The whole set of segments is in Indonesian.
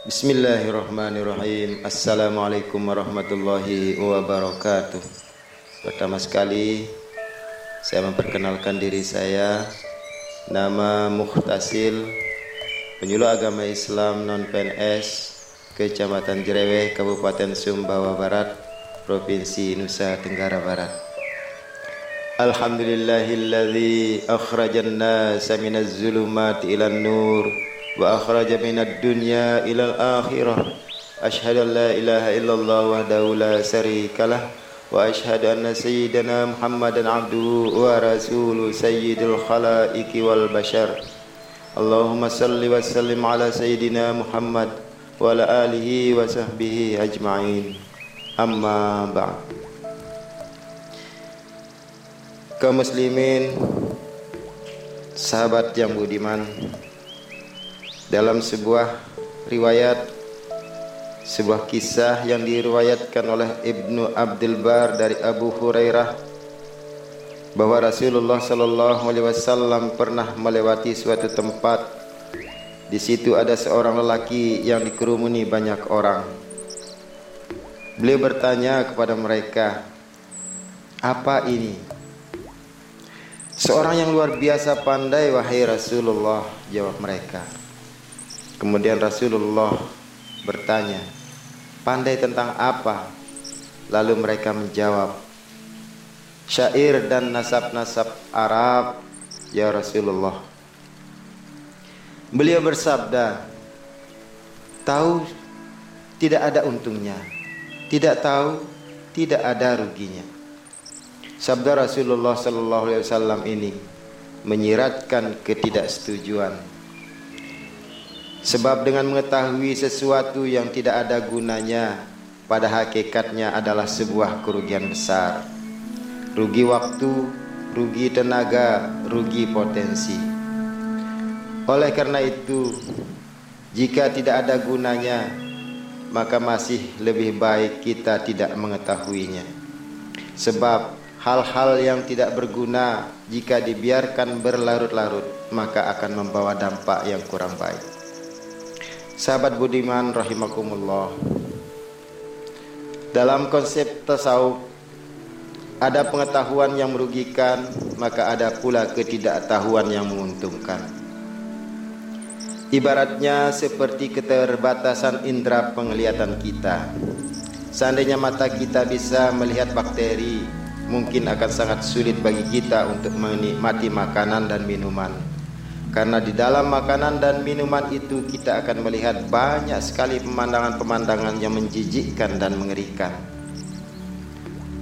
Bismillahirrahmanirrahim. Assalamualaikum warahmatullahi wabarakatuh. Pertama sekali Saya memperkenalkan diri saya. Nama Muhtasil Penyuluh Agama Islam Non-PNS Kecamatan Jereweh Kabupaten Sumbawa Barat Provinsi Nusa Tenggara Barat. Alhamdulillahilladzi akhrajan nasa minaz zulumati ilan nur وأخرج من الدنيا إلى الآخرة أشهد أن لا إله إلا الله وحده لا شريك له وأشهد أن سيدنا محمدا عبده ورسوله سيد الخلائق والبشر اللهم صل وسلم على سيدنا محمد وعلى آله وصحبه أجمعين أما بعد kaum muslimin sahabat yang budiman dalam sebuah riwayat sebuah kisah yang diriwayatkan oleh Ibnu Abdul Bar dari Abu Hurairah bahwa Rasulullah sallallahu alaihi wasallam pernah melewati suatu tempat. Di situ ada seorang lelaki yang dikerumuni banyak orang. Beliau bertanya kepada mereka apa ini? Seorang yang luar biasa pandai wahai Rasulullah jawab mereka Kemudian Rasulullah bertanya, "Pandai tentang apa?" Lalu mereka menjawab, "Syair dan nasab-nasab Arab, ya Rasulullah." Beliau bersabda, "Tahu tidak ada untungnya, tidak tahu tidak ada ruginya." Sabda Rasulullah sallallahu alaihi wasallam ini menyiratkan ketidaksetujuan Sebab dengan mengetahui sesuatu yang tidak ada gunanya pada hakikatnya adalah sebuah kerugian besar. Rugi waktu, rugi tenaga, rugi potensi. Oleh karena itu, jika tidak ada gunanya, maka masih lebih baik kita tidak mengetahuinya. Sebab hal-hal yang tidak berguna jika dibiarkan berlarut-larut, maka akan membawa dampak yang kurang baik. Sahabat budiman rahimakumullah. Dalam konsep tasawuf ada pengetahuan yang merugikan, maka ada pula ketidaktahuan yang menguntungkan. Ibaratnya seperti keterbatasan indera penglihatan kita. Seandainya mata kita bisa melihat bakteri, mungkin akan sangat sulit bagi kita untuk menikmati makanan dan minuman. Karena di dalam makanan dan minuman itu kita akan melihat banyak sekali pemandangan-pemandangan yang menjijikkan dan mengerikan.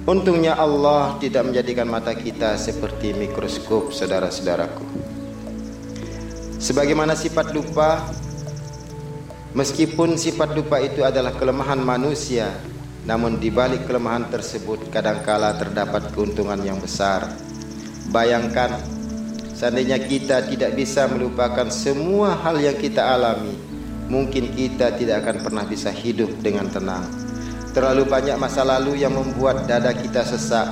Untungnya Allah tidak menjadikan mata kita seperti mikroskop saudara-saudaraku. Sebagaimana sifat lupa, meskipun sifat lupa itu adalah kelemahan manusia, namun di balik kelemahan tersebut kadangkala terdapat keuntungan yang besar. Bayangkan Seandainya kita tidak bisa melupakan semua hal yang kita alami, mungkin kita tidak akan pernah bisa hidup dengan tenang. Terlalu banyak masa lalu yang membuat dada kita sesak,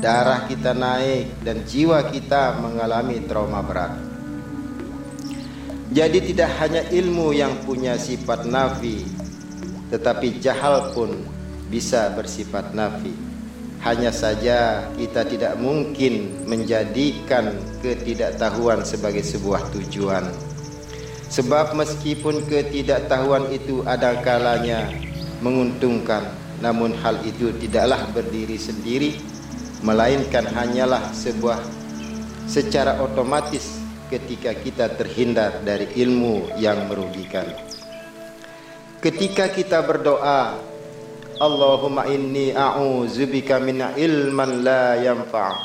darah kita naik, dan jiwa kita mengalami trauma berat. Jadi tidak hanya ilmu yang punya sifat nafi, tetapi jahal pun bisa bersifat nafi. Hanya saja kita tidak mungkin menjadikan ketidaktahuan sebagai sebuah tujuan. Sebab meskipun ketidaktahuan itu ada kalanya menguntungkan, namun hal itu tidaklah berdiri sendiri melainkan hanyalah sebuah secara otomatis ketika kita terhindar dari ilmu yang merugikan ketika kita berdoa Allahumma inni a'udzubika min ilman la yanfa'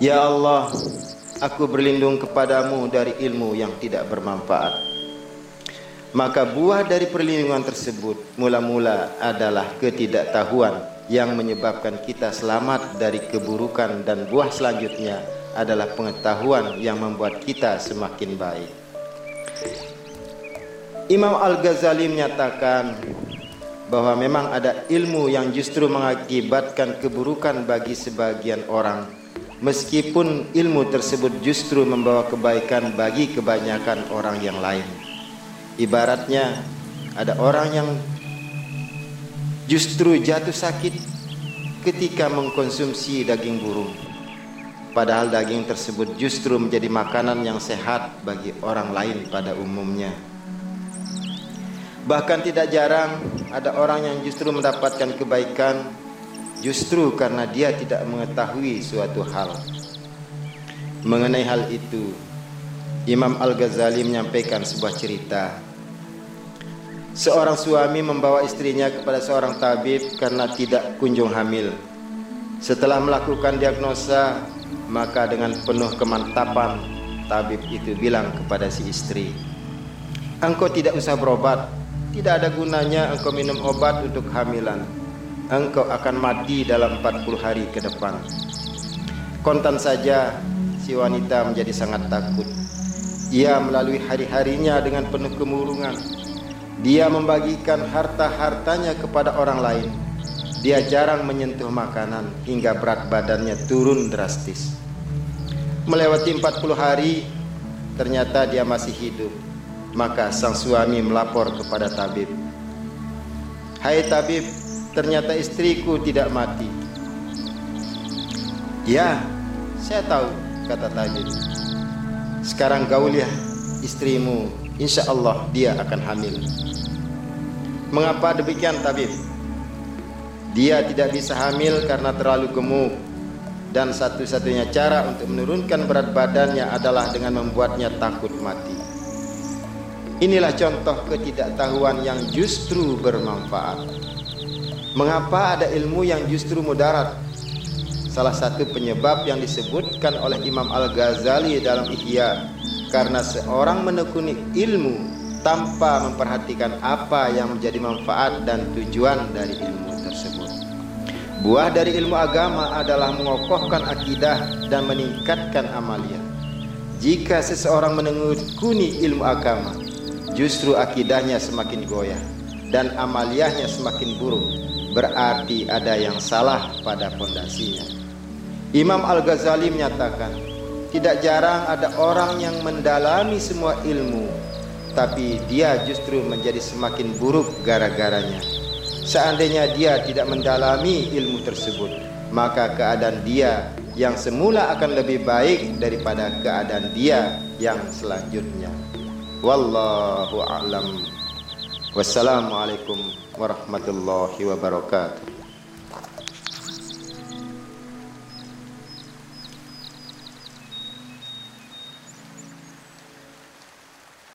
Ya Allah aku berlindung kepadamu dari ilmu yang tidak bermanfaat maka buah dari perlindungan tersebut mula-mula adalah ketidaktahuan yang menyebabkan kita selamat dari keburukan dan buah selanjutnya adalah pengetahuan yang membuat kita semakin baik. Imam Al-Ghazali menyatakan bahwa memang ada ilmu yang justru mengakibatkan keburukan bagi sebagian orang meskipun ilmu tersebut justru membawa kebaikan bagi kebanyakan orang yang lain. Ibaratnya ada orang yang justru jatuh sakit ketika mengkonsumsi daging burung. Padahal daging tersebut justru menjadi makanan yang sehat bagi orang lain pada umumnya. Bahkan tidak jarang ada orang yang justru mendapatkan kebaikan justru karena dia tidak mengetahui suatu hal. Mengenai hal itu, Imam Al-Ghazali menyampaikan sebuah cerita. Seorang suami membawa istrinya kepada seorang tabib karena tidak kunjung hamil. Setelah melakukan diagnosa, maka dengan penuh kemantapan tabib itu bilang kepada si istri, "Engkau tidak usah berobat. Tidak ada gunanya engkau minum obat untuk hamilan. Engkau akan mati dalam 40 hari ke depan." Kontan saja si wanita menjadi sangat takut. Ia melalui hari-harinya dengan penuh kemurungan. Dia membagikan harta-hartanya kepada orang lain. Dia jarang menyentuh makanan hingga berat badannya turun drastis. Melewati 40 hari, ternyata dia masih hidup. Maka sang suami melapor kepada tabib. Hai tabib, ternyata istriku tidak mati. Ya, saya tahu, kata tabib. Sekarang gauliah istrimu, insya Allah dia akan hamil. Mengapa demikian tabib? Dia tidak bisa hamil karena terlalu gemuk dan satu-satunya cara untuk menurunkan berat badannya adalah dengan membuatnya takut mati. Inilah contoh ketidaktahuan yang justru bermanfaat. Mengapa ada ilmu yang justru mudarat? salah satu penyebab yang disebutkan oleh Imam Al-Ghazali dalam Ihya karena seorang menekuni ilmu tanpa memperhatikan apa yang menjadi manfaat dan tujuan dari ilmu tersebut. Buah dari ilmu agama adalah mengokohkan akidah dan meningkatkan amalia. Jika seseorang menekuni ilmu agama, justru akidahnya semakin goyah dan amaliyahnya semakin buruk, berarti ada yang salah pada fondasinya. Imam Al-Ghazali menyatakan, tidak jarang ada orang yang mendalami semua ilmu, tapi dia justru menjadi semakin buruk gara-garanya. Seandainya dia tidak mendalami ilmu tersebut, maka keadaan dia yang semula akan lebih baik daripada keadaan dia yang selanjutnya. Wallahu a'lam. Wassalamualaikum warahmatullahi wabarakatuh.